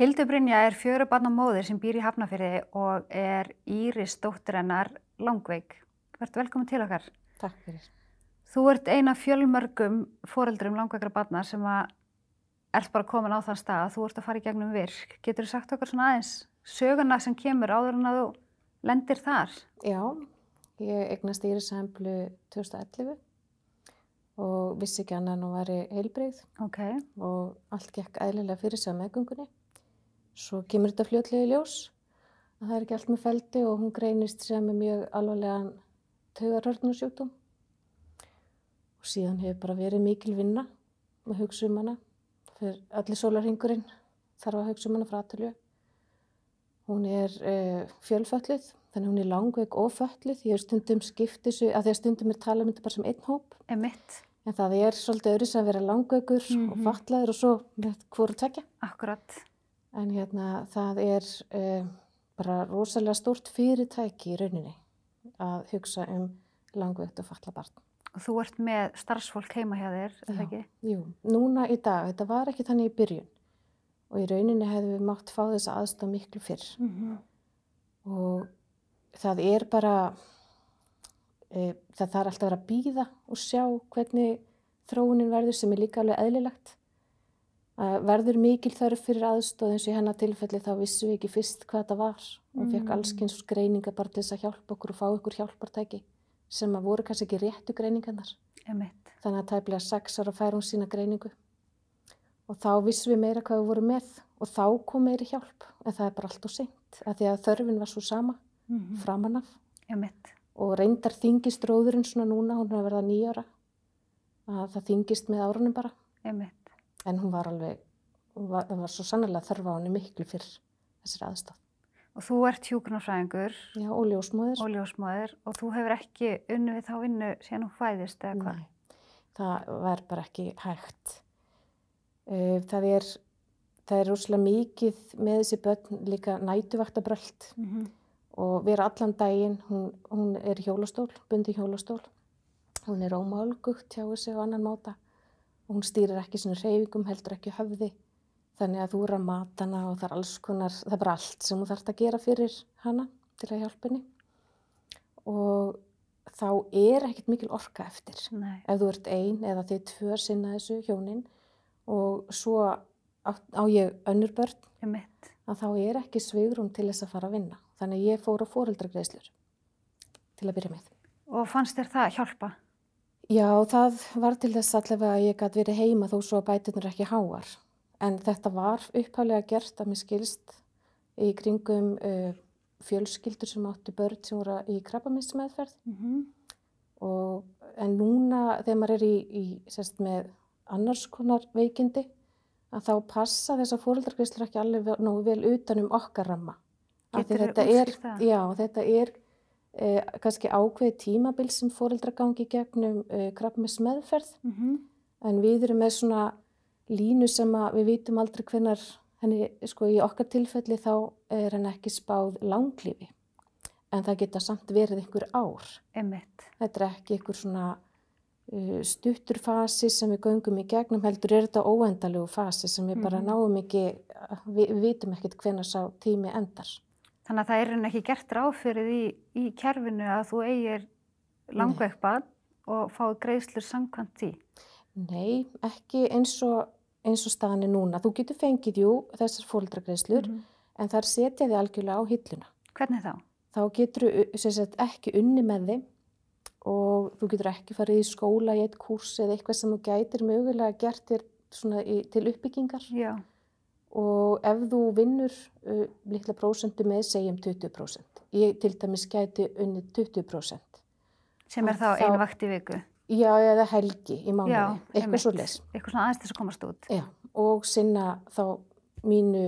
Hildur Brynja er fjörubarna móðir sem býr í Hafnafyrði og er Íris dóttir hennar langveik. Verður velkomin til okkar. Takk fyrir. Þú ert eina fjölmörgum foreldrum langveikra barna sem að ert bara komin á þann stað að þú ert að fara í gegnum virk. Getur þú sagt okkar svona aðeins söguna sem kemur áður en að þú lendir þar? Já, ég eignast Íris Hemblu 2011 og vissi ekki annað en hún væri heilbreyð Ok, og allt gekk eðlilega fyrir sig að meðgöngunni. Svo kemur þetta fljótlega í ljós að það er ekki allt með feldi og hún greinist sem með mjög alvarlegan taugarhörnusjúkdóm. Og síðan hefur bara verið mikil vinna með hugsa um hana. Fyrir allir sólarhingurinn þarf að um frá aðtölu. Hún er uh, fjölfölluð, þannig hún er langveik og fölluð. Ég hef stundum skipt þessu, að því að stundum er tala um þetta bara sem einn hóp. emitt, En það er svolítið öðru sem að vera langveikur og Mhm. fatlaður og svo með hvoru tekja. akkurat. En hérna það er uh, bara rosalega stórt fyrirtæki í rauninni að hugsa um langveikt og fatla barn. Og þú ert með starfsfólk heima hjá þér, er það ekki? Jú, núna í dag, þetta var ekki þannig í byrjun og í rauninni hefðum við mátt fá þessa aðstof miklu fyrr Mm -hmm. og það er bara, e, það þarf alltaf að vera að býða og sjá hvernig þróunin verður sem er líka alveg eðlilegt. Að verður mikil þörf fyrir aðstof eins og í hennar tilfelli þá vissum við ekki fyrst hvað þetta var. Fekk Mm. alls kyns greininga bara til þess að hjálpa okkur og fá okkur hjálpartæki sem að voru kannski ekki réttu greiningarnar. Emitt, Þannig að tæplega sex ára fær hún sína greiningu. Og þá vissum við meira hvað við vorum með og þá kom meiri hjálp. En það er bara allt og seint. Af því að þörfin var svo sama mm framan af. emitt, Og reyndar þingist róðurinn svona núna, hún er að verða nýjára. Að það þingist með árunum bara. emitt. En hún var alveg, hún var, það var svo sannlega þörf á henni miklu fyrr þessir aðstof. Og þú ert hjúknarfræðingur Já, og ljósmóðir. og ljósmaður og þú hefur ekki unni við þá vinnu síðan hún fæðist eða hvað? Nei, það var bara ekki hægt. Það er, það er rosalega mikið með þessi börn líka nætuvaktabröld Mm -hmm. og vera allan daginn, hún, hún er hjólastól, bundi hjólastól, hún er ómálgugt hjá sig á annan máta og hún stýrir ekki svona reyfingum, heldur ekki höfði, þannig að þú er að mata hana og það er alls konar, það er bara allt sem hún þarf að gera fyrir hana til að hjálpa henni og þá er ekkert mikil orka eftir Nei, ef þú ert ein eða þið tvö sinna þessu hjónin og svo á, á ég önnur börn emitt, að þá er ekki svigrum til þess að fara að vinna. Þannig að ég fór á fóreldragreislur til að byrja með. og fannst þér það hjálpa? Já, það var til þess allavega að ég gæti verið heima þó svo að bætunir ekki háar. En þetta var upphæflega gert að mér skilst í kringum uh, fjölskyldur sem áttu börn sem voru í krabbaminsmeðferð Mm -hmm. og en núna þegar maður er í, í sérst með annars konar veikindi að þá passa þessar fóreldragreislur ekki alveg nógu vel utan um okkar ramma. Þetta er, útskýrt það? já, þetta er eh, kannski ákveðið tímabil sem fóreldra gangi gegnum eh, krabbmis meðferð Mm en við erum með svona línu sem við vitum aldrei hvenar henni, sko í okkar tilfelli þá er henni ekki spáð langlífi en það geta samt verið einhver ár. Emitt, Þetta er ekki einhver svona uh, stuttur fasi sem við göngum í gegnum heldur er þetta óendalegu fasi sem við bara Mhm. náum ekki, við, vitum ekkert hvenær sá tími endar. Þannig að það er enn ekki gert ráð fyrir því í kerfinu að þú eigir langveikbað og fái greiðslur samkvæmt því. Nei, ekki eins og, eins og staðan er núna. Þú getur fengið, jú, þessar fóldragreislur Mhm. en þar setja þið algjörlega á hilluna. Hvernig þá? Þá getur þú ekki unni með þið og þú getur ekki farið í skóla í eitt kurs eða eitthvað sem þú gætir mögulega gert þér til uppbyggingar. Já, og ef þú vinnur uh, litla prósentu með segjum 20%. Ég til dæmis gæti unni 20%. sem er þá einu vakt í viku. Já, eða helgi í mánuði, Já, eitthvað svo les. Eitthvað svona aðeins þess að komast út. Já, og sinna þá mínu,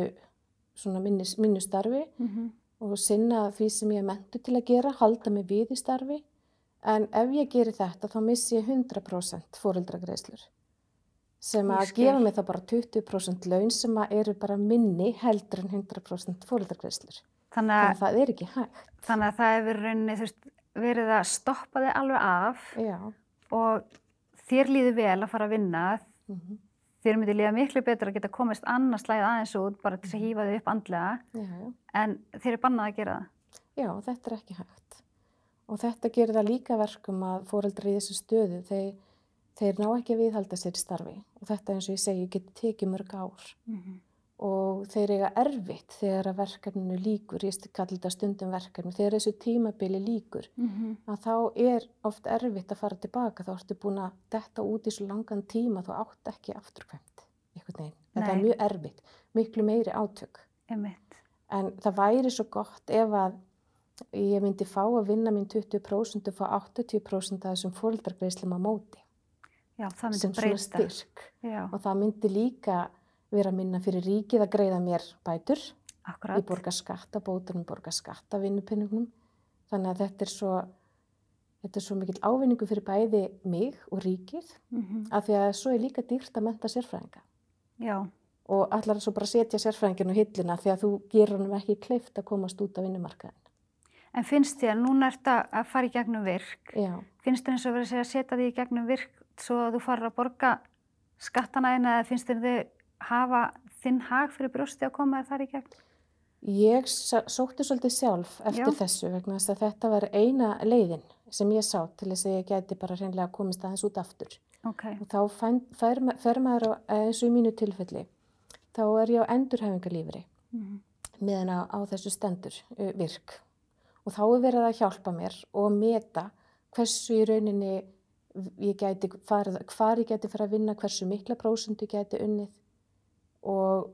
svona mínu, mínu starfi Mm -hmm. og sinna því sem ég er mentu til að gera, halda mig við í starfi. En ef ég geri þetta þá missi ég 100% fóreldragreislur sem að gefa mig það bara 20% laun sem að eru bara minni heldur en 100% fóreldragreislur. Þannig að, að það er ekki hægt. þannig að það hefur rauninni, veist, verið að stoppa þig alveg af Já. og þér líður vel að fara að vinna. Mm þér myndi líða miklu betur að geta komist annars slæðið aðeins út bara til að hýfa þau upp andlega já, en þér er bannað að gera það. Já, þetta er ekki hægt. Og þetta gerir það líka verkum að fóreldrar í þessu stöðu, þeir, þeir ná ekki að viðhalda sér í starfi. Og þetta eins og ég segi, getur tekið mörg ár. Og þeir eiga erfitt þegar að verkefninu líkur, ég kalli þetta stundum verkefni, þegar þessu tímabili líkur, að þá er oft erfitt að fara tilbaka. Þá ertu búin að detta út í svo langan tíma, þú átt ekki afturkvæmt, einhvern veginn. Þetta er mjög erfitt, miklu meiri átök. Einmitt. En það væri svo gott ef að ég myndi fá að vinna mín 20% og fá 80% af þessum fóreldragreislum á móti Já, það sem svona styrk. Já, Og það myndi líka vera minna fyrir ríkið að greiða mér bætur. akkurat. Ég borga skatta, bótunum borga skatta vinnupinningum. Þannig að þetta er svo, þetta er svo mikill ávinningu fyrir bæði mig og ríkið Mm af því að svo er líka dýrt að menta sérfræðinga. Já, Og allar svo bara setja sérfræðingin á hillina því að þú gerur hann ekki kleift að komast út af vinnumarkaðin. en finnst þér, núna ert að fara í gegnum virk, Já. finnst þér eins og verið að að setja því í gegnum virk svo að þú farir að borga skattana eina eða finnst þér þau hafa þinn hag fyrir brjósti að koma þar í gegn? Ég sótti svolítið sjálf eftir Já. þessu vegna þess að þetta var eina leiðin sem ég sá til þess að ég gæti bara hreinlega komist aðeins út aftur. Ok, Og þá fæn, fer, fer maður á, eins og í mínu tilfelli, þá er ég á endurhæfingalífri mm. meðan á, á þessu stendur uh, virk. Og þá er verið að hjálpa mér og meta hversu í rauninni ég gæti farið, hvar ég gæti fara að vinna, hversu mikla prósundu ég gæti unnið og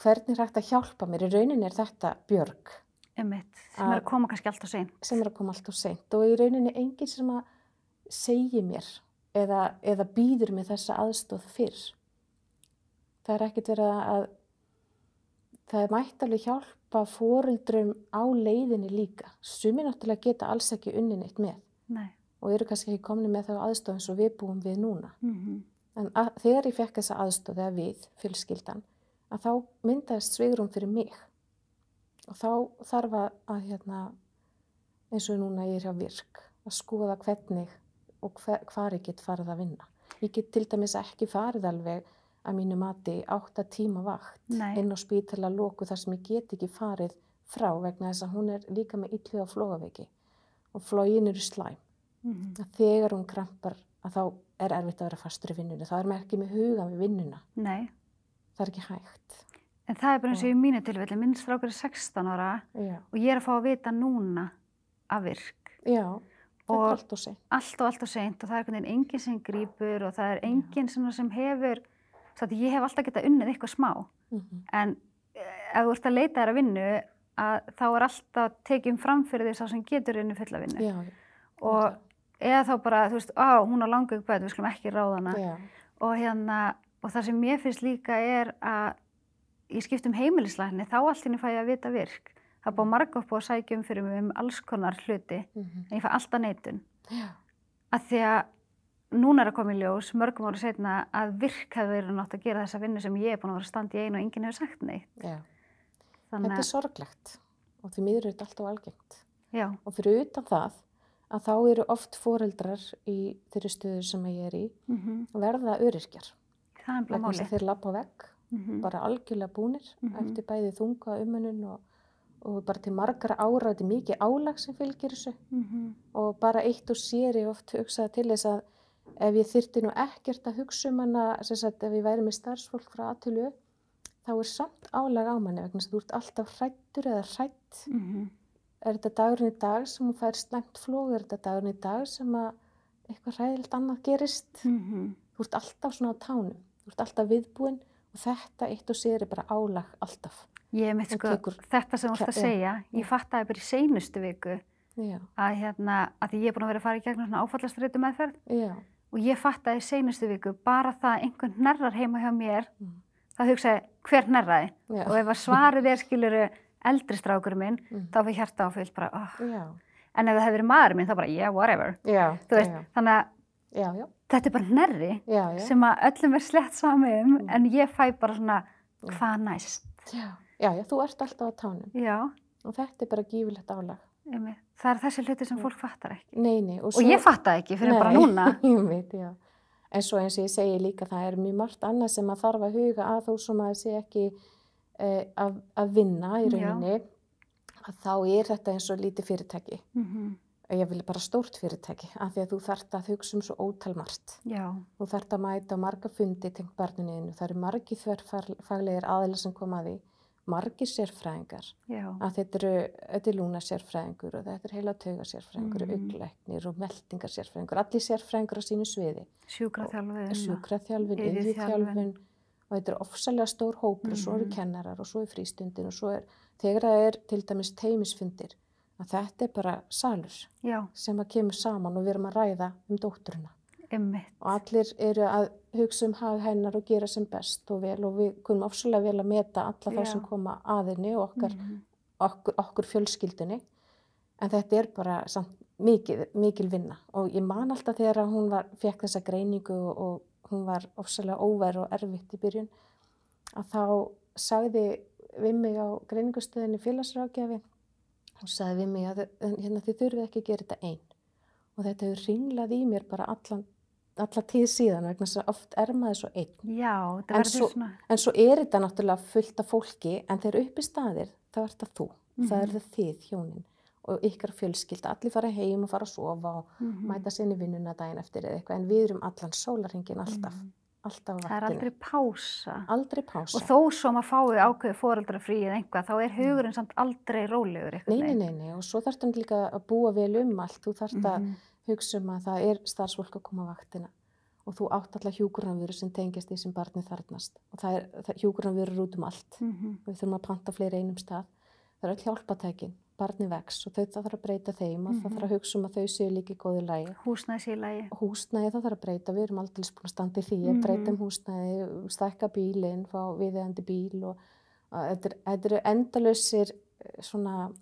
hvernig er hægt að hjálpa mér. Í rauninni er þetta björg einmitt, sem er Að- koma kannski allt og sein. sem er að koma alltaf seint og í rauninni enginn sem að segi mér eða, eða býður mér þessa aðstóð fyrr. Það er ekkert verið að, það er mætt alveg hjálpa fóreldrum á leiðinni líka. Sumi náttúrulega geta alls ekki unni neitt með Nei. Og eru kannski ekki komni með þá aðstóð eins og við búum við núna. Mm En að, þegar ég fekk þessa aðstóð eða við, fjölskyldan, að þá myndaðist svigrum fyrir mig. Og þá þarf að, hérna, eins og núna ég er hjá virk, að skoða hvernig og hver, hvar ég get farið að vinna. Ég get til dæmis ekki farið alveg að mínu mati átta tíma vakt Nei. inn á spítala loku þar sem ég get ekki farið frá vegna þess að hún er líka með illu á flógaveiki og flógin eru slæm Mm að þegar hún krampar að þá er erfitt að vera fastur í vinnunni. þá er maður ekki með hugan við vinnuna. Nei. Það er ekki hægt. En það er bara eins og í mínu tilfelli, minn strákur er 16 ára Já, og ég er að fá að vita núna af virk. já þetta Og- er allt og seint. Allt og allt og seint og það er einhvern veginn enginn sem grýpur og það er enginn sem hefur, svo að ég hef alltaf getað unnið eitthvað smá. Mm En eh, ef þú ert að leita þér að vinnu, að þá er alltaf tekið fram fyrir því sá sem getur unni fulla vinnu. Já, og eða þá bara, þú veist, á, hún á langu upp við skulum ekki ráða hana. já, Og hérna, og það sem mér finnst líka er að ég skipt um heimilislækni, þá allt inni fæ ég að vita virk. Það búið marga upp á að sækja um fyrir mig um alls konar hluti, mm en ég fæ alltaf neitun. já, Að því að núna er að koma í ljós, mörgum ára setna, að virk hefur verið nátt að gera þessa vinnu sem ég er búin að vera að standa í einu og enginn hefur sagt neitt. já. Þannig Þetta er sorglegt og því miður er þetta alltaf algengt. já, Og fyrir utan það að þá eru oft foreldrar í þeirri stöðu sem ég er í mm verða öryrkjar. það er bara Vegna þess máli. að þeir lappa vegg, Mm bara algjörlega búnir Mhm. eftir bæði þunga umunun og, og bara til margra ára, þetta er mikið álag sem fylgir þessu. -hmm. og bara eitt og sér ég oft hugsaði til þess að ef ég þyrti nú ekkert að hugsa um hana, sem sagt ef ég væri með starfsfólk frá aðtölu, þá er samt álag á manni vegna þess að þú ert alltaf hrættur eða hrætt. Mm Er þetta dagurinn í dag sem hún fær slæmt flóð, er þetta dagurinn í dag sem að eitthvað hræðilegt annað gerist? -hmm. Þú ert alltaf svona á tánum, þú ert alltaf viðbúin og þetta eitt og sér er bara álag alltaf. Ég mitt sko, þetta sem þú ert að segja, ég já. fattaði bara í seinustu viku Já, að hérna, að ég er búin að vera að fara í gegnum svona áfallastreitu meðferð já, og ég fattaði í seinustu viku bara það að einhvern hnerrar heima hjá mér, Mm. þá hugsaði hver hnerraði já, og ef að svarið er skiluru eldri strákur minn, Mm. þá fyrir hjarta áfyllt bara, oh. já, en ef það hefði verið maður minn þá bara, yeah, whatever, já, þú veist, þannig að þetta er bara já. sem að öllum er slett sami um, Mm. en ég fæ bara svona, Mm. hvað næst? Já, já, þú ert alltaf á tánum Já, og þetta er bara gífilegt álag. einmitt. það er þessi hluti sem Mm. fólk fattar ekki. Nei, nei. Og ég fattaði ekki fyrir bara núna. Ég veit, já. En svo eins og ég segi líka það er mjög margt annað sem að þarf að huga að þó sem að það sé ekki að, að vinna í rauninni að þá er þetta eins og lítið fyrirtæki. Mhm. Ég vil bara stórt fyrirtæki af því að þú þarft að hugsa um svo ótal margt. Já, Þú þarft að mæta marga fundi tengt barninu. Það eru margi þverfaglegir aðila sem koma að því. Margir sérfræðingar. já, Að þetta eru, þetta er lúna sérfræðingur og þetta er heila tauga sérfræðingur, mm. augleiknir og meldingar sérfræðingur. Allir sérfræðingur á sínu sviði. iðjuþjálfun. yðjuþjálfun og þetta er ofsalega stór hópur og svo eru Mhm. kennarar og svo er frístundin og svo er, þegar það er til dæmis teimisfundir, að þetta er bara salur Já, sem að kemur saman og við erum að ræða um dótturina. ymmit. og allir eru að hugsa um hag hennar og gera sem best og vel og við kunum ofsalega vel að meta alla þá sem koma að henni og okkar, Mhm. okkur, okkur fjölskyldunni en þetta er bara samt mikil, mikil vinna og ég man alltaf þegar að hún var, fekk þessa greiningu og, og hún var ofsalega óvær og erfitt í byrjun að þá sagði við mig á greiningustöðinni félagsrákjafi hún sagði við mig að hérna, þið þurfið ekki að gera þetta einn og þetta hefur ringlað í mér bara allan, alla tíð síðan vegna þess að oft er maður svo einn. Já, En verður svo- svona, en svo er þetta náttúrulega fullt af fólki en þegar uppi staðir þá er þetta þú. Það er það þið hjónin og ykkar fjölskylda, allir fara heim og fara að sofa og Mhm. mæta sinni vinnuna daginn eftir eða eitthvað en við erum allan sólarhingin alltaf Mhm. alltaf á það er aldrei pása. aldrei pása Og þó svo maður fái ákveði foreldrafrí eða einhvað, þá er hugurinn samt aldrei rólegur nei, einhvern nei, veginn. nei, nei, og svo þarftu líka að búa vel um allt þú þarft að Mhm. hugsa um að það er starfsfólk að koma á vaktina og þú átt alla hjúkurnarvöru sem tengjast því sem barni þarnast og það er það, hjúkurnarvöru út um allt Mhm. við þurfum að panta fleiri einum stað það er öll hjálpatækin, barni vex og þau þarf að breyta þeim og það Mhm. þarf að hugsa um að þau séu líka í góðu lægi Húsnæðis í lagi. húsnæði það þarf að breyta, við erum aldrei búin að standa í því að Mhm. breyta um húsnæði, stækka bílinn, fá viðeigandi bíl og þetta, er, eru endalausir eh, svona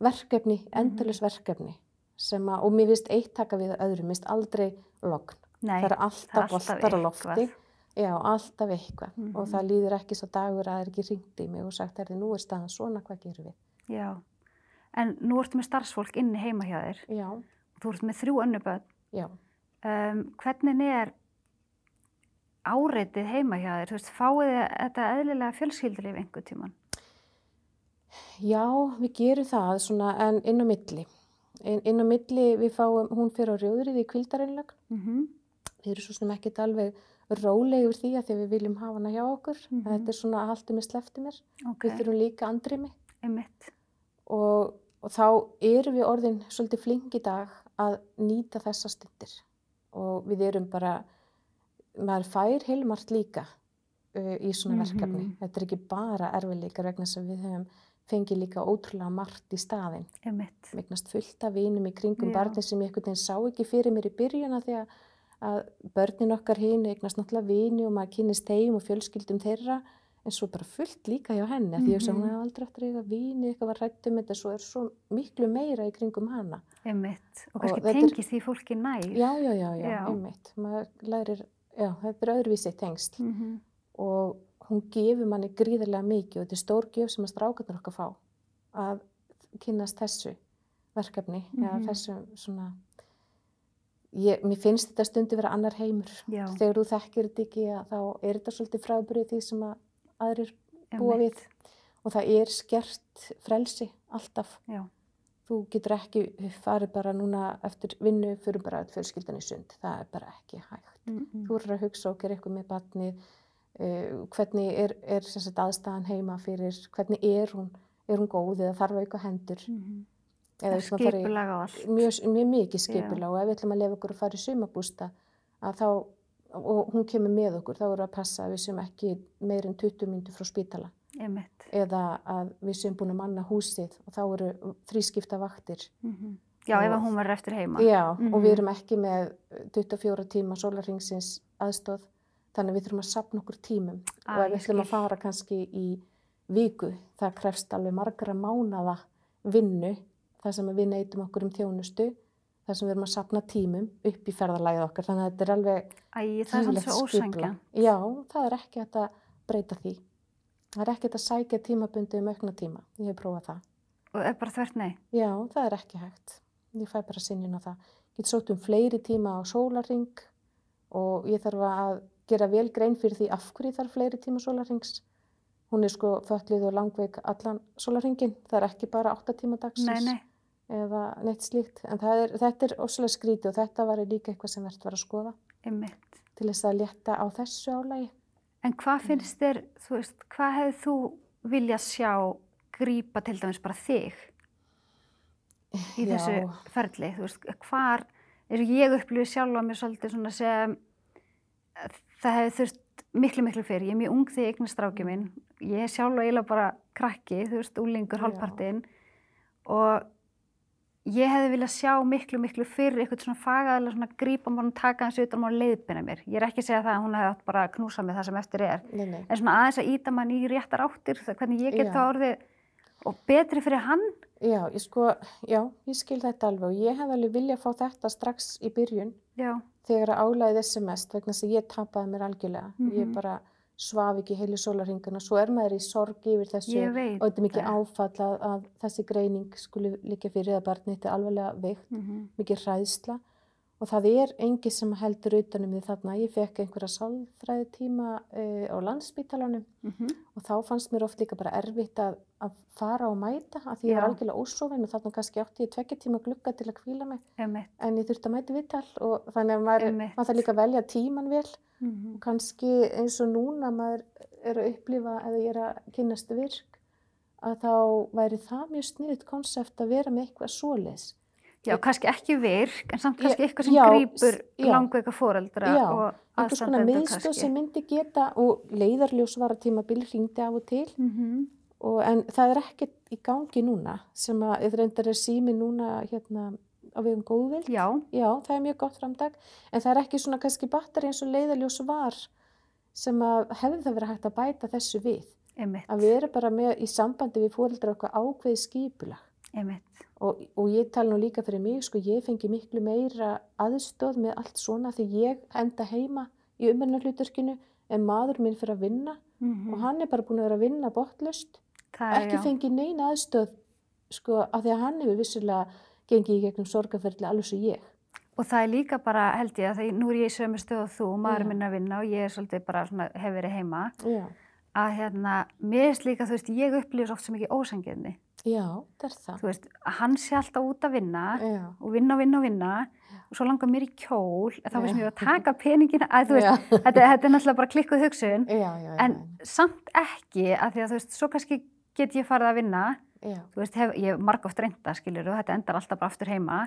verkefni, Mhm. endalaus verkefni sem að, og mér finnst eitt taka við að öðru, mér finnst aldrei logn, Nei, það eru alltaf boltar á lofti, já, alltaf eitthvað og Mhm. það líður ekki svo dagur að það er ekki ringt í mig og sagt, er nú er staðan svona, hvað gerum við? Já. En nú ertu með starfsfólk inni heima hjá þér. Já, Þú ert með þrjú önnu börn. já, Um, hvernig er áreitið heima hjá þér? Þú veist, fáið þetta eðlilega fjölskyldulíf einhver tíman? já, við gerum það svona en inn á milli. Inn, inn á milli við fáum, hún fyrir á rjóðrið í kvildareinlögn Mm -hmm. við erum svo sem ekkert alveg róleg yfir því að því við viljum hafa hana hjá okkur. Mhm. Þetta er svona að halda mig slefti mér. Ok, Við þurfum líka andrými einmitt. og, og þá erum við orðin svolítið flink í dag að nýta þessa stundir. Og við erum bara, maður fær heilmart líka uh, í svona Mhm. verkefni. Þetta er ekki bara erfiðleikar vegna sem við höfum fengið líka ótrúlega margt í. Einmitt. Megnast fullt af vinum í kringum Já. barni sem ég einhvern veginn sá ekki fyrir mér í byrjun af því að, að börnin okkar hinn eignast náttúrulega vini og maður kynist þeim og fjölskyldum þeirra en svo bara fullt líka hjá henni af því ég Mhm. hún hefði aldrei eftir að eiga vini eitthvað var rætt um þetta svo er svo miklu meira í kringum hana. Einmitt. Og Og kannski þetta er- tengist því fólki nær. Já, já, já, já, Já. einmitt. Lærir, já, þetta er öðruvísi tengsl Mm og hún gefur manni gríðarlega mikið og þetta er stór gjöf sem að strákarnir okkar fá að kynnast þessu verkefni eða Mhm. þessu svona ég, mér finnst þetta stundi vera annar heimur Já. þegar þú þekkir þetta ekki þá er þetta svolítið frábyrðið því sem að aðrir búa við. Og það er skert frelsi alltaf. Já. þú getur ekki farið bara núna eftir vinnu fyrir bara öll fjölskyldan í sund. Það er bara ekki hægt. Mm -mm. þú eru að hugsa og gera eitthvað með barnið. Uh, hvernig er, er sagt, aðstæðan heima fyrir, hvernig er hún? Er hún góð eða þarf auka hendur? Mm eða við að fara í- Skipulag á allt. mjög, mjög mikið skipulag og ef við ætlum að lefa okkur að fara í sumabústa að þá, og hún kemur með okkur þá við að passa að við séum ekki meir en 20 myndu frá spítala Einmitt. eða að við séum búin að manna húsið og þá eru þrískipta vaktir Mm Já, ef Og- að hún verður eftir heima. Já, og Mhm. við erum ekki með 24 tíma sólarringsins aðstóð, þannig að við þurfum að sapna okkur tímum. Ah, og ef við ætlum að fara kannski í viku, það krefst alveg margra mánada vinnu, þar sem við neytum okkur um þjónustu, þar sem við erum að sapna tímum upp í ferðarlægið okkar, þannig að þetta er alveg Æ, það er svo ósængja. Já, það er ekki að breyta því. Það er ekki að sækja tímabundi um aukna tíma. Ég hef prófað það. Og er bara þvert nei. Já, það er ekki hægt. Ég fæ bara sinnin á það. Ég get sótt um fleiri tíma á sólarring og ég þarf að gera vel grein fyrir því af hverju þarf fleiri tíma sólarrings. Hún er sko föllið og langveik allan sólarringin, það er ekki bara 8 tíma dagsins Nei, nei. Eða neitt slíkt. En er, þetta er óslega skrítið og þetta var líka eitthvað sem verðt var að skoða Einmitt. til þess að létta á þessu álægi. En hvað finnst þér, þú veist, hvað hefur þú viljað sjá grípa til dæmis bara þig í Já. þessu ferli? Þú veist, hvar, og ég upplifið sjálf á mér svolítið svona sem að það hefur þurft miklu, miklu fyrir. Ég er mjög ung þegar ég eignast strákið minn. Ég er sjálf og eiginlega bara krakki, þú veist, úlingur, hálfpartinn og ég hefði viljað sjá miklu, miklu fyrir eitthvað svona fagaðilega svona grípa mér og taka hans utan á og leiðbina mér. Ég er ekki að segja það að hún hefði átt bara að knúsa mig það sem eftir er. Nei, nei. En svona aðeins að íta mann í réttar áttir, hvernig ég get það orðið og betri fyrir hann. Já, ég sko, já, ég skil þetta alveg og ég hef alveg viljað fá þetta strax í byrjun Já, þegar að álæðið er sem mest vegna að ég tapaði mér algjörlega. Ég Mhm. bara svaf ekki heilu sólarhingana, svo er maður í sorg yfir þessu og þetta er mikið áfall að, að þessi greining skuli líka fyrir að barnið þetta er alveglega veikt, Mhm. mikið hræðsla og það er engi sem heldur utanum því þarna. Ég fekk einhverja sálfræði tíma uh, á landsbítalanum Mhm. og þá fannst mér oft líka bara erfitt að, að fara og mæta af því ég var algjörlega ósofin og þarna kannski átti ég tvekja tíma glugga til að kvíla mig Einmitt. en ég þurfti að mæta viðtal og þannig að maður, maður þarf líka að velja tíman vel Mhm. og kannski eins og núna maður er að upplifa eða ég er að kynnast virk að þá væri það mjög sniðut konsept að vera með eitthvað svoleiðs. Já, kannski ekki virk, en samt Já, kannski eitthvað sem já, grýpur já. langveika foreldra Já, og Einhvers konar aðstandendur miðstöð kannski. sem myndi geta og leiðarljósvara tímabil hringdi af og til Mhm. og, en það er ekkert í gangi núna sem að eða reyndar er sími núna hérna á vegum góðvild. Já, Já, það er mjög gott framdag en það er ekki svona kannski batteri eins og leiðarljós var sem að hefði það verið hægt að bæta þessu við. einmitt, Að við erum bara með í sambandi við fóreldrar okkar ákveði skipulag einmitt. Og, og ég tala nú líka fyrir mig, sko, ég fengi miklu meira aðstóð með allt svona því ég enda heima í umhennarhluturkinu en maður minn fyrir að vinna Mhm. og hann er bara búin að vera að vinna bottlust Það er, ekki já. fengið neina aðstöð sko, af því að hann hefur vissulega gengið í gegnum sorgaferðli alveg svo ég. Og það er líka bara, held ég, að því nú er ég í sömu stöð og þú, maður minn er að vinna og ég er svolítið bara svona, hef verið heima, Já, að hérna, mér finnst líka, þú veist, ég upplýðis oft sem ekki ósangirni. Já það er það. Þú veist, hann sé alltaf út að vinna Já, og vinna og vinna og vinna og svo langar mér í kjól, þá Já. mér að taka peningina, að þú veist, þetta, þetta er náttúrulega bara klikkuð hugsun, já, já, já, en samt ekki, að því að þú veist, svo kannski get ég farið að vinna, já, þú veist, hef, ég hef margóft reynda, skilur, og þetta endar alltaf bara aftur heima,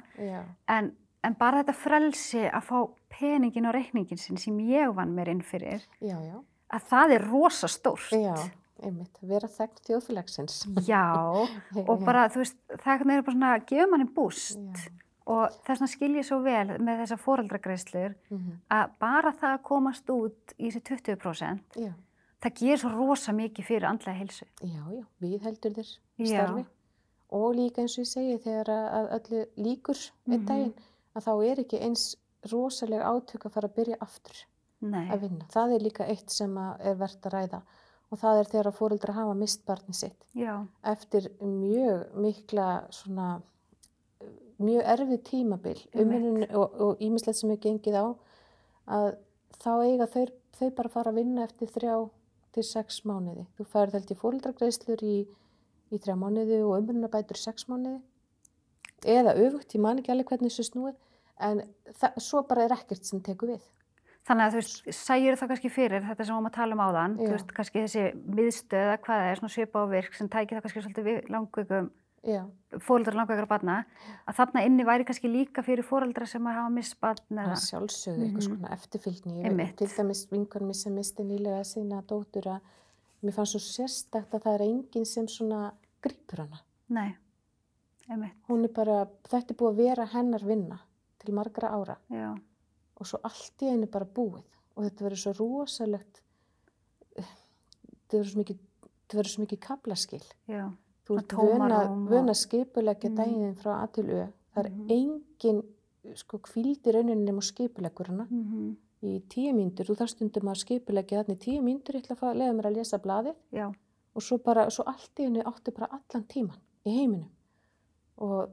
en, en bara þetta frelsi að fá peningin á reikningin sinn sem ég vann mér inn fyrir, já, já, að það er rosa stórt. já, einmitt, vera þekkt þjóðfélagsins. Já, og bara, þú veist, það er bara svona að gefa manni búst Já, og þess vegna skil ég svo vel með þessar foreldragreislur mhm, að bara það að komast út í þessi 20% já, það gerir svo rosa mikið fyrir andlega heilsu. já, já, við heldur þér starfi. Og líka eins og ég segi þegar að að öllu líkur einn Mhm. daginn, að þá er ekki eins rosalega átök að fara að byrja aftur. Nei, að vinna. Það er líka eitt sem að er verðt að ræða og það er þegar að fóreldra hafa mist barni sitt já, eftir mjög mikla svona mjög erfið tímabil umhennun og ímislegt sem er gengið á að þá eiga þau, þau bara fara að vinna eftir þrjá til sex mánuði. Þú færð held í fóreldragreislur í, í þrjá mánuði og umhennunabætur í sex mánuði eða öfugt, ég man ekki alveg hvernig þessu snúið en það, svo bara er ekkert sem tekur við. Þannig að þú veist, sæjur það kannski fyrir þetta sem við varum að tala um áðan, Já. þú veist, kannski þessi miðstöð eða hvað það er, svona svipa á virk sem tæki það kannski svolítið við langveikum, Já, fóreldrar langveikara barna, að þarna inni væri kannski líka fyrir fóreldra sem að hafa mist barn Það eða, sjálfsögðu einhvers Mhm. konar eftirfylgni. Ég veit til dæmis vinkonum sem misti nýlega sína dóttur að mér fannst svo sérstakt að það er enginn sem svona grýpur hana. nei, einmitt, Hún er bara, þetta er búið að vera hennar vinna til margra ára já, og svo allt í einu bara búið og þetta verður svo rosalegt, þetta verður svo mikið, þetta verður svo mikið kaplaskil. já, Þú ert vöna, vöna skipulegja Mm. daginn frá A til Ö. Það er Mhm. engin sko kvíldi rauninni nema skipuleggur hana mhm, í tíu mínútur, þú þarf stundum að skipulegja þarna í tíu mínútur, ég ætla að leiða mér að lesa blaðið já, og svo bara, svo allt í henni áttu bara allan tíman í heiminum og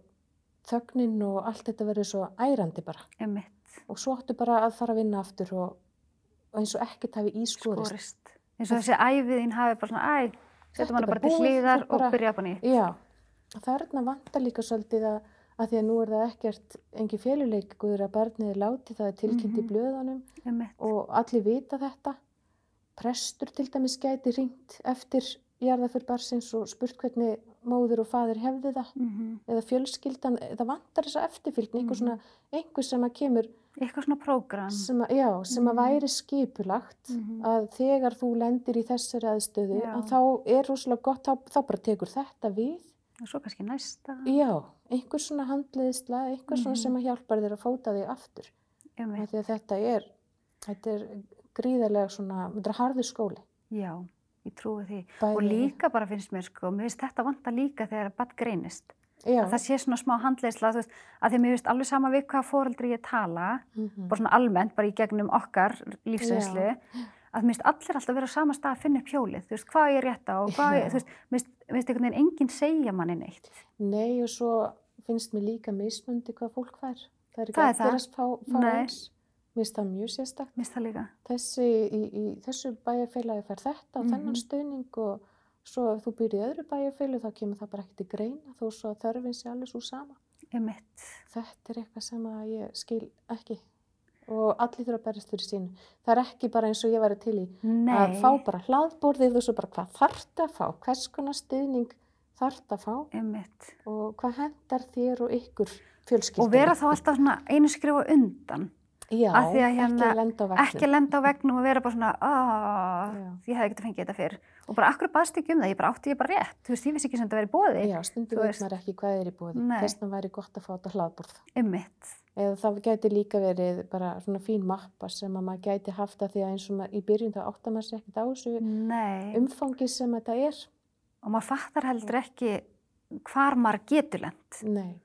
þögnin og allt þetta verður svo ærandi bara einmitt, og svo áttu bara að fara að vinna aftur og, og eins og ekkert hafi ískorist. Skorist. Eins og þessi æfið þín hafi bara svona, æ, er hana bara bara til hlýðar og byrja upp á nýtt. Já, og þarna vantar líka svolítið að, að því að nú er það ekkert engin féluleikur að barnið er látið, það er tilkynnt í Mhm. blöðunum Einmitt. og allir vita þetta. Prestur til dæmis gæti ringt eftir jarðaför barsins og spurt hvernig móður og faðir hefði það Mhm. eða fjölskyldan, það vantar þessa eftirfylgni, einhver svona, einhver sem að kemur Eitthvað svona prógram. sem að, já, sem að Mhm. væri skipulagt Mhm. að þegar þú lendir í þessari aðstöðu að þá er rosalega gott, þá, þá bara tekur þetta við Og svo kannski næsta. Já, einhver svona handleiðisla, einhver svona Mhm. sem að hjálpar þér að fóta þig aftur. Þetta er, þetta er gríðarlega svona, þetta er harður skóli. Já, ég trúi því. Bæði, Og líka bara finnst mér sko, mér finnst þetta vanta líka þegar að badd greinist. Já, Að það sé svona smá veist, að því að mér finnst alveg sama við hvað fóreldri ég tala, mhm, bara svona almennt, bara í gegnum okkar lífsreynslu, að mér finnst allir alltaf vera á sama stað að finna upp hjólið, þú veist, hvað ég rétt á mér finnst- einhvern veginn enginn segja manni neitt. nei og svo finnst mér líka mismundi hvað fólk fær. Það er ekki Það er allir það. að fá, fá Nei. eins. Mér finnst það mjög líka. Þessi, í, í þessu bæjarfélagi fær þetta og þennan Mhm. stuðning og svo ef þú í öðru bæjarfélagi þá kemur það bara ekki til greina þó svo að þörfin sé alveg svo sama. Einmitt. þetta er eitthvað sem að ég skil ekki og allir þurfa að berjast fyrir sínu. Það er ekki bara eins og ég væri til í Nei. að fá bara hlaðborðið og svo bara hvað þarft að fá, hvers konar stuðning þarft að fá Einmitt. og hvað hendar þér og ykkur fjölskyldunni. Og vera þá alltaf einu skrifa undan. Já, að að hérna- ekki lenda á vegnum og vera bara svona, ég hefði getið fengið þetta fyrr. Og bara, akkur baðst ekki um það, ég bara átti ég bara rétt. Þú veist, ég vissi ekki sem þetta verið bóði. Já, stundum Þú veit veist. maður ekki hvað er í bóði. Þess vegna væri gott að fá þetta. Einmitt. Eða það gæti líka verið bara svona fín mappa sem að maður gæti haft að því að eins og maður, í byrjun þá áttar maður sér ekkert á þessu umfangi sem þetta er. Og maður fattar heldur ekki hvar maður getur lent.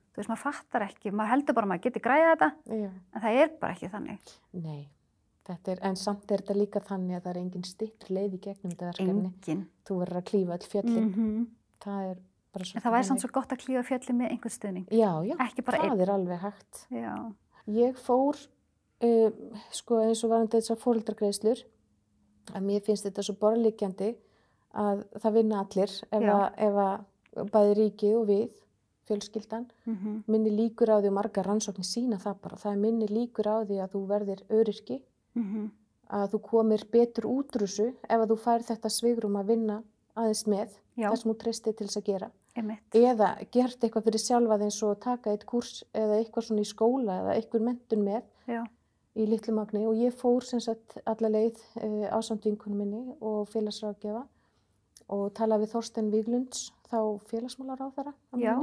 Þú veist, maður fattar ekki, maður heldur bara að maður getur græða þetta, já. en það er bara ekki þannig. Nei, er, en samt er þetta líka þannig að það er engin stitt leið í gegnum þetta verkefni. Engin. Þú verður að klífa öll fjöllin. Mm Það er bara svo En það væri samt svo gott að klífa fjalli með einhvern stuðning. Já, já, Ekki bara það einn. er alveg hægt. Já. Ég fór, uh, sko eins og varandi þessar fóreldragreislur, að mér finnst þetta svo borðlíkjandi að það vinna allir ef að, ef að bæði ríkið og við, fjölskyldan, Mm minni líkur á því og margar rannsóknir sína það bara. Það er minni líkur á því að þú verðir öryrki -hmm. að þú komir betur út úr þessu ef að þú fær þetta svigrum að vinna aðeins með Já. það sem þú treystir til þess að gera Einmitt. eða gert eitthvað fyrir sjálfa eins og taka eitt kurs eða eitthvað svona í skóla eða eitthvað mentun með Já. í litlu magni og ég fór sem sagt alla leið uh, ásamt vinkunum minni og félagsráðgjafa og talaði við Þorstein Víglunds þá félagsmálar á þeirra Já.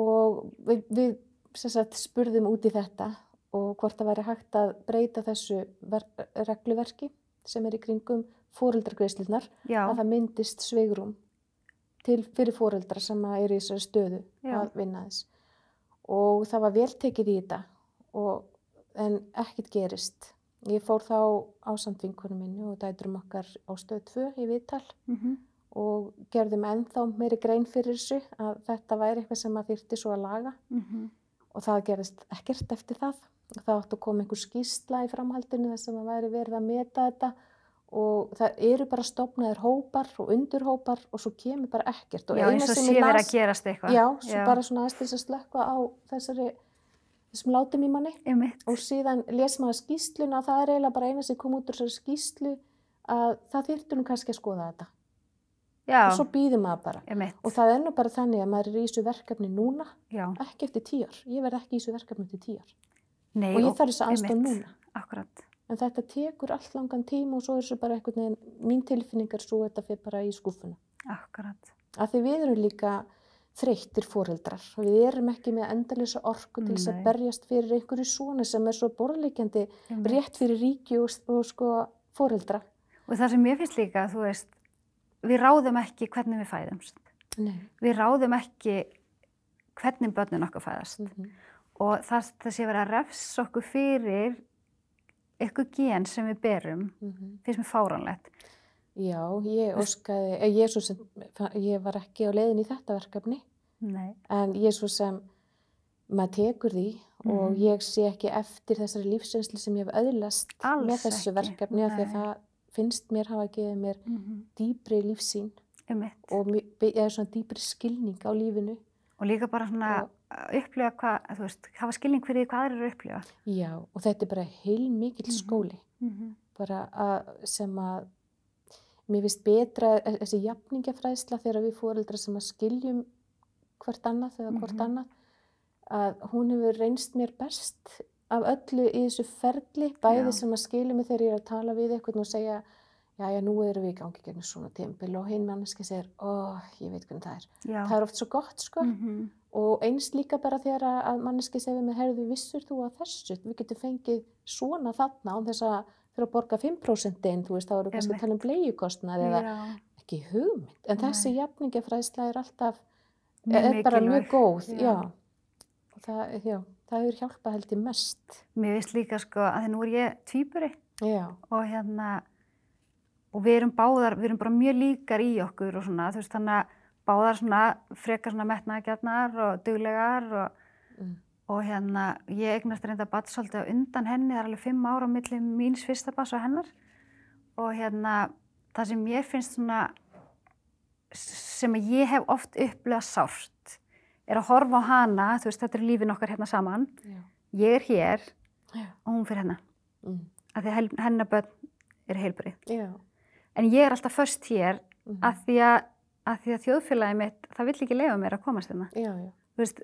Og við, við sagt spurðum út í þetta og hvort það væri hægt að breyta þessu ver regluverki sem er í kringum fóreldragreislunar að það myndist sveigrum til fyrir fóreldra sem eru í þessari stöðu Já. að vinna þess og það var vel tekið í þetta og, en ekkert gerist. Ég fór þá á samtvinkunum minni og dæturum okkar á stöð 2 í viðtal. Mm og gerðum ennþá meiri grein fyrir þessu að þetta væri eitthvað sem að þyrti svo að laga. -hmm. og það gerist ekkert eftir það. Og það átt að koma einhver skýrsla í framhaldinu þess að það væri verið að meta þetta. Og það eru bara stopnaðir hópar og undirhópar og svo kemur bara ekkert. Og Já, eins og sem sé verið að gerast eitthvað. já, svo bara svona aðeins til þess að slökka á þessari þessum látum í manni. Einmitt. og síðan les maður skýsluna og það er eiginlega bara eina sem kom út úr þessari skýslu að það þyrftur nú kannski að skoða þetta Já. og svo býður maður bara Einmitt. og það er nú bara þannig að maður er í þessu verkefni núna Já. ekki eftir tíu ár, ég verð ekki í þessu verkefni eftir tíu ár Nei, og ég þarf þess aðstof einmitt. núna Akkurat. en þetta tekur allt langan tíma og svo er þessu bara einhvern veginn, mín tilfinning er svo þetta fyrir bara í skúfuna Akkurat. að því við erum líka þreyttir foreldrar og við erum ekki með endalisa orku til þess að berjast fyrir einhverju svona sem er svo borðleikjandi rétt fyrir ríki og, og sko foreldra Og það sem ég finnst líka, þú veist, við ráðum ekki hvernig við fæðumst. Nei. Við ráðum ekki hvernig börnin okkar fæðast. Mm -hmm. Og það, það sé verið að refsa okkur fyrir eitthvað gen sem við berum, Mhm. finnst mér fáránlegt. Já, ég óskaði, eh, ég, er sem, ég var ekki á leiðin í þetta verkefni Nei. en ég er svo sem maður tekur því og Mhm. ég sé ekki eftir þessari lífsreynslu sem ég hef öðlast Alls með þessu ekki, verkefni af því að það finnst mér hafa gefið mér Mhm. dýpri lífsýn Einmitt. og eða svona dýpri skilning á lífinu. Og líka bara svona Og- upplifa hvað, þú veist, hafa skilning fyrir hvað þeir eru að upplifa. Já, og þetta er bara heil mikill Mhm. skóli, Mm bara að sem að mér finnst betra e- þessi jafningafræðsla þegar við fóreldrar sem að skiljum hvert annað eða hvort Mhm. annað, að hún hefur reynst mér best af öllu í þessu ferli, bæði Já. sem að skilja mig þegar ég er að tala við eitthvað og segja, já, já, nú erum við í gangi gegnum svona tímpil og hinn manneski segir, ó, ég veit hvernig það er. Já. Það er oft svo gott, sko. Mhm. Og eins líka bara þegar að- manneski segir með herðu vissur þú að þessu, við getum fengið svona þarna án þess að fyrir að borga 5% inn, þú veist, þá eru kannski að tala um bleiukostnað eða ekki hugmynd. En þessi Nei. jafningafræðsla er alltaf, Mjög er bara mjög mikilvæg. góð, Já. það, það hefur hjálpað held ég mest. Mér finnst líka sko að því nú er ég tvíburi Já, og hérna og við erum báðar, við erum bara mjög líkar í okkur og svona, þú veist, þannig að báðar svona frekar svona metnaðgjarnar og duglegar og, mm. og hérna ég eignast reynda batt svolítið undan henni, það er alveg fimm ára á milli míns fyrsta bass og hennar og hérna það sem mér finnst svona sem ég hef oft upplegað sárt er að horfa á hana, þú veist, þetta er lífin okkar hérna saman, já, ég er hér já, og hún fyrir hennar, mm. af því að hennar börn er heilbrið. já. En ég er alltaf först hér Mm. að því að, að því að þjóðfélagi mitt, það vill ekki leifa mér að komast hérna. Já, já, Þú veist,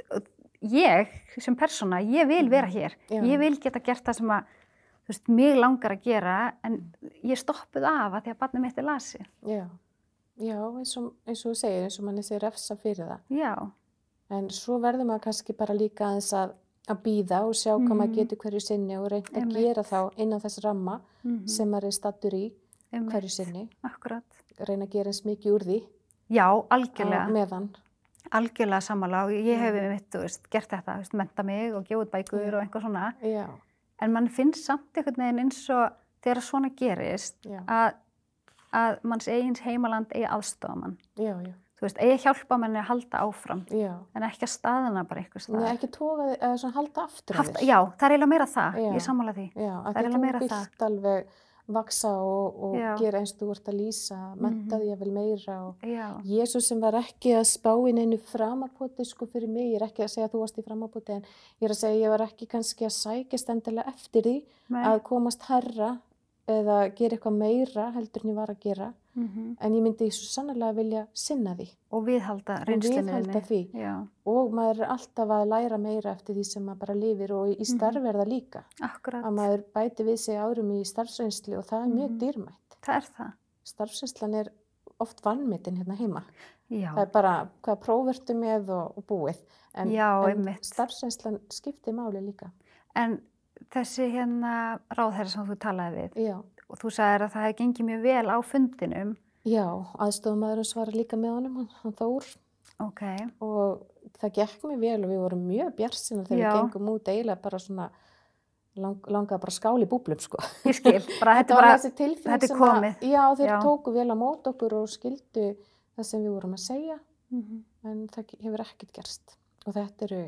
ég sem persóna, ég vil vera hér. Já. Ég vil geta gert það sem að, þú veist, mig langar að gera, en ég stoppuð af að því að barnið mitt er lasið. já. Já, eins og, eins og þú segir, eins og manni sé refsa fyrir það. Já, En svo verður maður kannski bara líka aðeins að, að býða og sjá hvað maður Mhm. getur hverju sinni og reynda að gera þá innan þess ramma mm sem maður er stattur í einmitt. hverju sinni. Akkurat. Reyna að gera eins mikið úr því Já, algjörlega, meðan. algjörlega sammála og ég hef mitt, þú veist, gert þetta, veist, menta mig og gefa út bækur Já. og einhver svona. Já, En mann finnst samt einhvern veginn eins og þegar svona gerist já, að, að manns eigins heimaland eigi aðstofa mann. já, já, Þú veist, eigi hjálpa manni að halda áfram já. en ekki að staðina bara einhver Nei, stað. ekki tóka þig, eða svona halda aftur af Haft, já, það er eiginlega meira það, Já. ég sammála því. Já, Það að er eiginlega meira vilt alveg vaksa og, og gera eins og þú ert að lýsa, menta því að vel meira og Já, Jésús sem var ekki að spá inn einu framapoti sko fyrir mig, ég er ekki að segja að þú varst í framapoti en ég er að segja að ég var ekki kannski að sækjast endilega eftir því Nei. að komast herra eða gera eitthvað meira heldur en ég var að gera Mhm. en ég myndi svo sannlega vilja sinna því og viðhalda og reynslunni viðhalda því Já, og maður er alltaf að læra meira eftir því sem maður bara lifir og í Mhm. starfi er það líka akkurat, að maður bæti við sig árum í starfsreynslu og það er mjög Mhm. dýrmætt. það er það. Starfsreynslan er oft vannmyndin hérna heima. Já, Það er bara hvað prófvertu með og, og búið. En, en starfsreynslan skiptir máli líka. en þessi hérna ráðherra sem þú talaði við Já, og þú sagðir að það hefði gengið mjög vel á fundinum. já aðstofamæðurinn svara líka með honum, hann, hann Þór. Ok, Og það gekk mér vel og við vorum mjög bjarsina þegar Já. við gengum út eiginlega bara svona lang, langaði bara í búblum sko. ég skil, bara þetta var þessi er sem. Að, já, þeir Já. tóku vel á mót okkur og skildu það sem við vorum að segja. Mhm. en það hefur ekkert gerst og þetta eru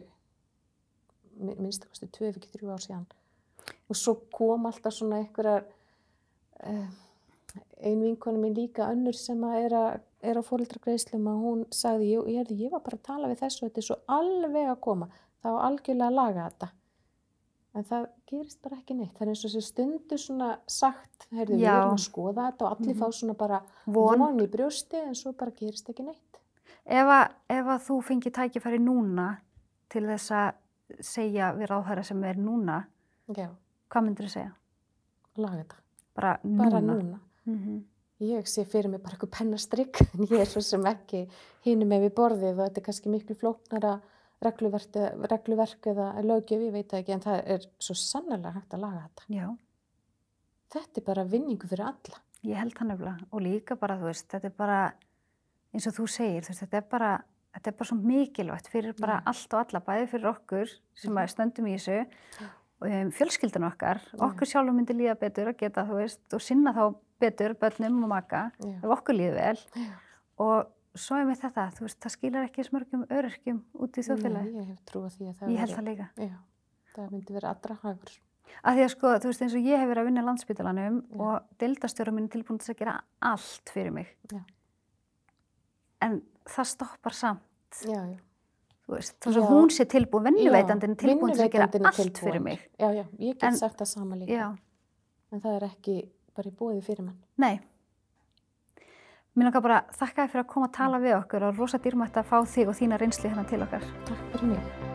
mi- minnst kosti tvö ef ekki þrjú ár síðan og svo kom alltaf svona einhverjar uh, ein vinkona mín líka önnur sem að er, að, er á fóreldragreislum að hún sagði ég, ég, ég var bara að tala við þessu og þetta er svo alveg að koma. Það var algjörlega að laga þetta. En það gerist bara ekki neitt. Það er eins og þessi stundu svona sagt heyrðu við erum að skoða þetta og allir Mhm. fá svona bara von. von í brjósti en svo bara gerist ekki neitt. Ef að, ef að þú fengir tækifæri núna til þess að segja við ráðherra sem er núna, já, hvað myndir þú segja? laga þetta Bara núna? bara núna. Mhm. Ég sé fyrir mig bara eitthvað pennastrygg en ég er svo sem ekki hinum með við borðið og þetta er kannski miklu flóknara regluverk, eða lögjöf, ég veit ekki, en það er svo sannlega hægt að laga þetta. Já, Þetta er bara vinningu fyrir alla. ég held það nefnilega og líka bara, þú veist, þetta er bara eins og þú segir, veist, þetta er bara þetta er bara svo mikilvægt fyrir bara allt og alla, bæði fyrir okkur sem stöndum í þessu fjölskyldun okkar, okkur sjálfur myndi líða betur að geta, þú veist, og sinna þá betur börnum og maka, Já. ef okkur líður vel Já. og svo er með þetta, þú veist, það skilar ekki smörgum öryrkjum út í þjóðfélagi. Ég hef trú á því að það Ég held það líka. Já, Það myndi vera allra hagur. Af því að sko, þú veist eins og ég hef verið að vinna í landsbytalanum og deildastjóra mín er tilbúin að gera allt fyrir mig. Já. En það stoppar samt, Já, að Já. hún sé tilbúin, vinnuveitandinn er tilbúin til að gera er allt fyrir tilbúinn. mig. Já, já, ég get En- sagt það sama líka. Já, En það er ekki bara í bóði fyrir mann. nei. Mér langar bara þakka þér fyrir að koma að tala við okkur og rosa dýrmætt að fá þig og þína reynsli hérna til okkar. Takk fyrir mig.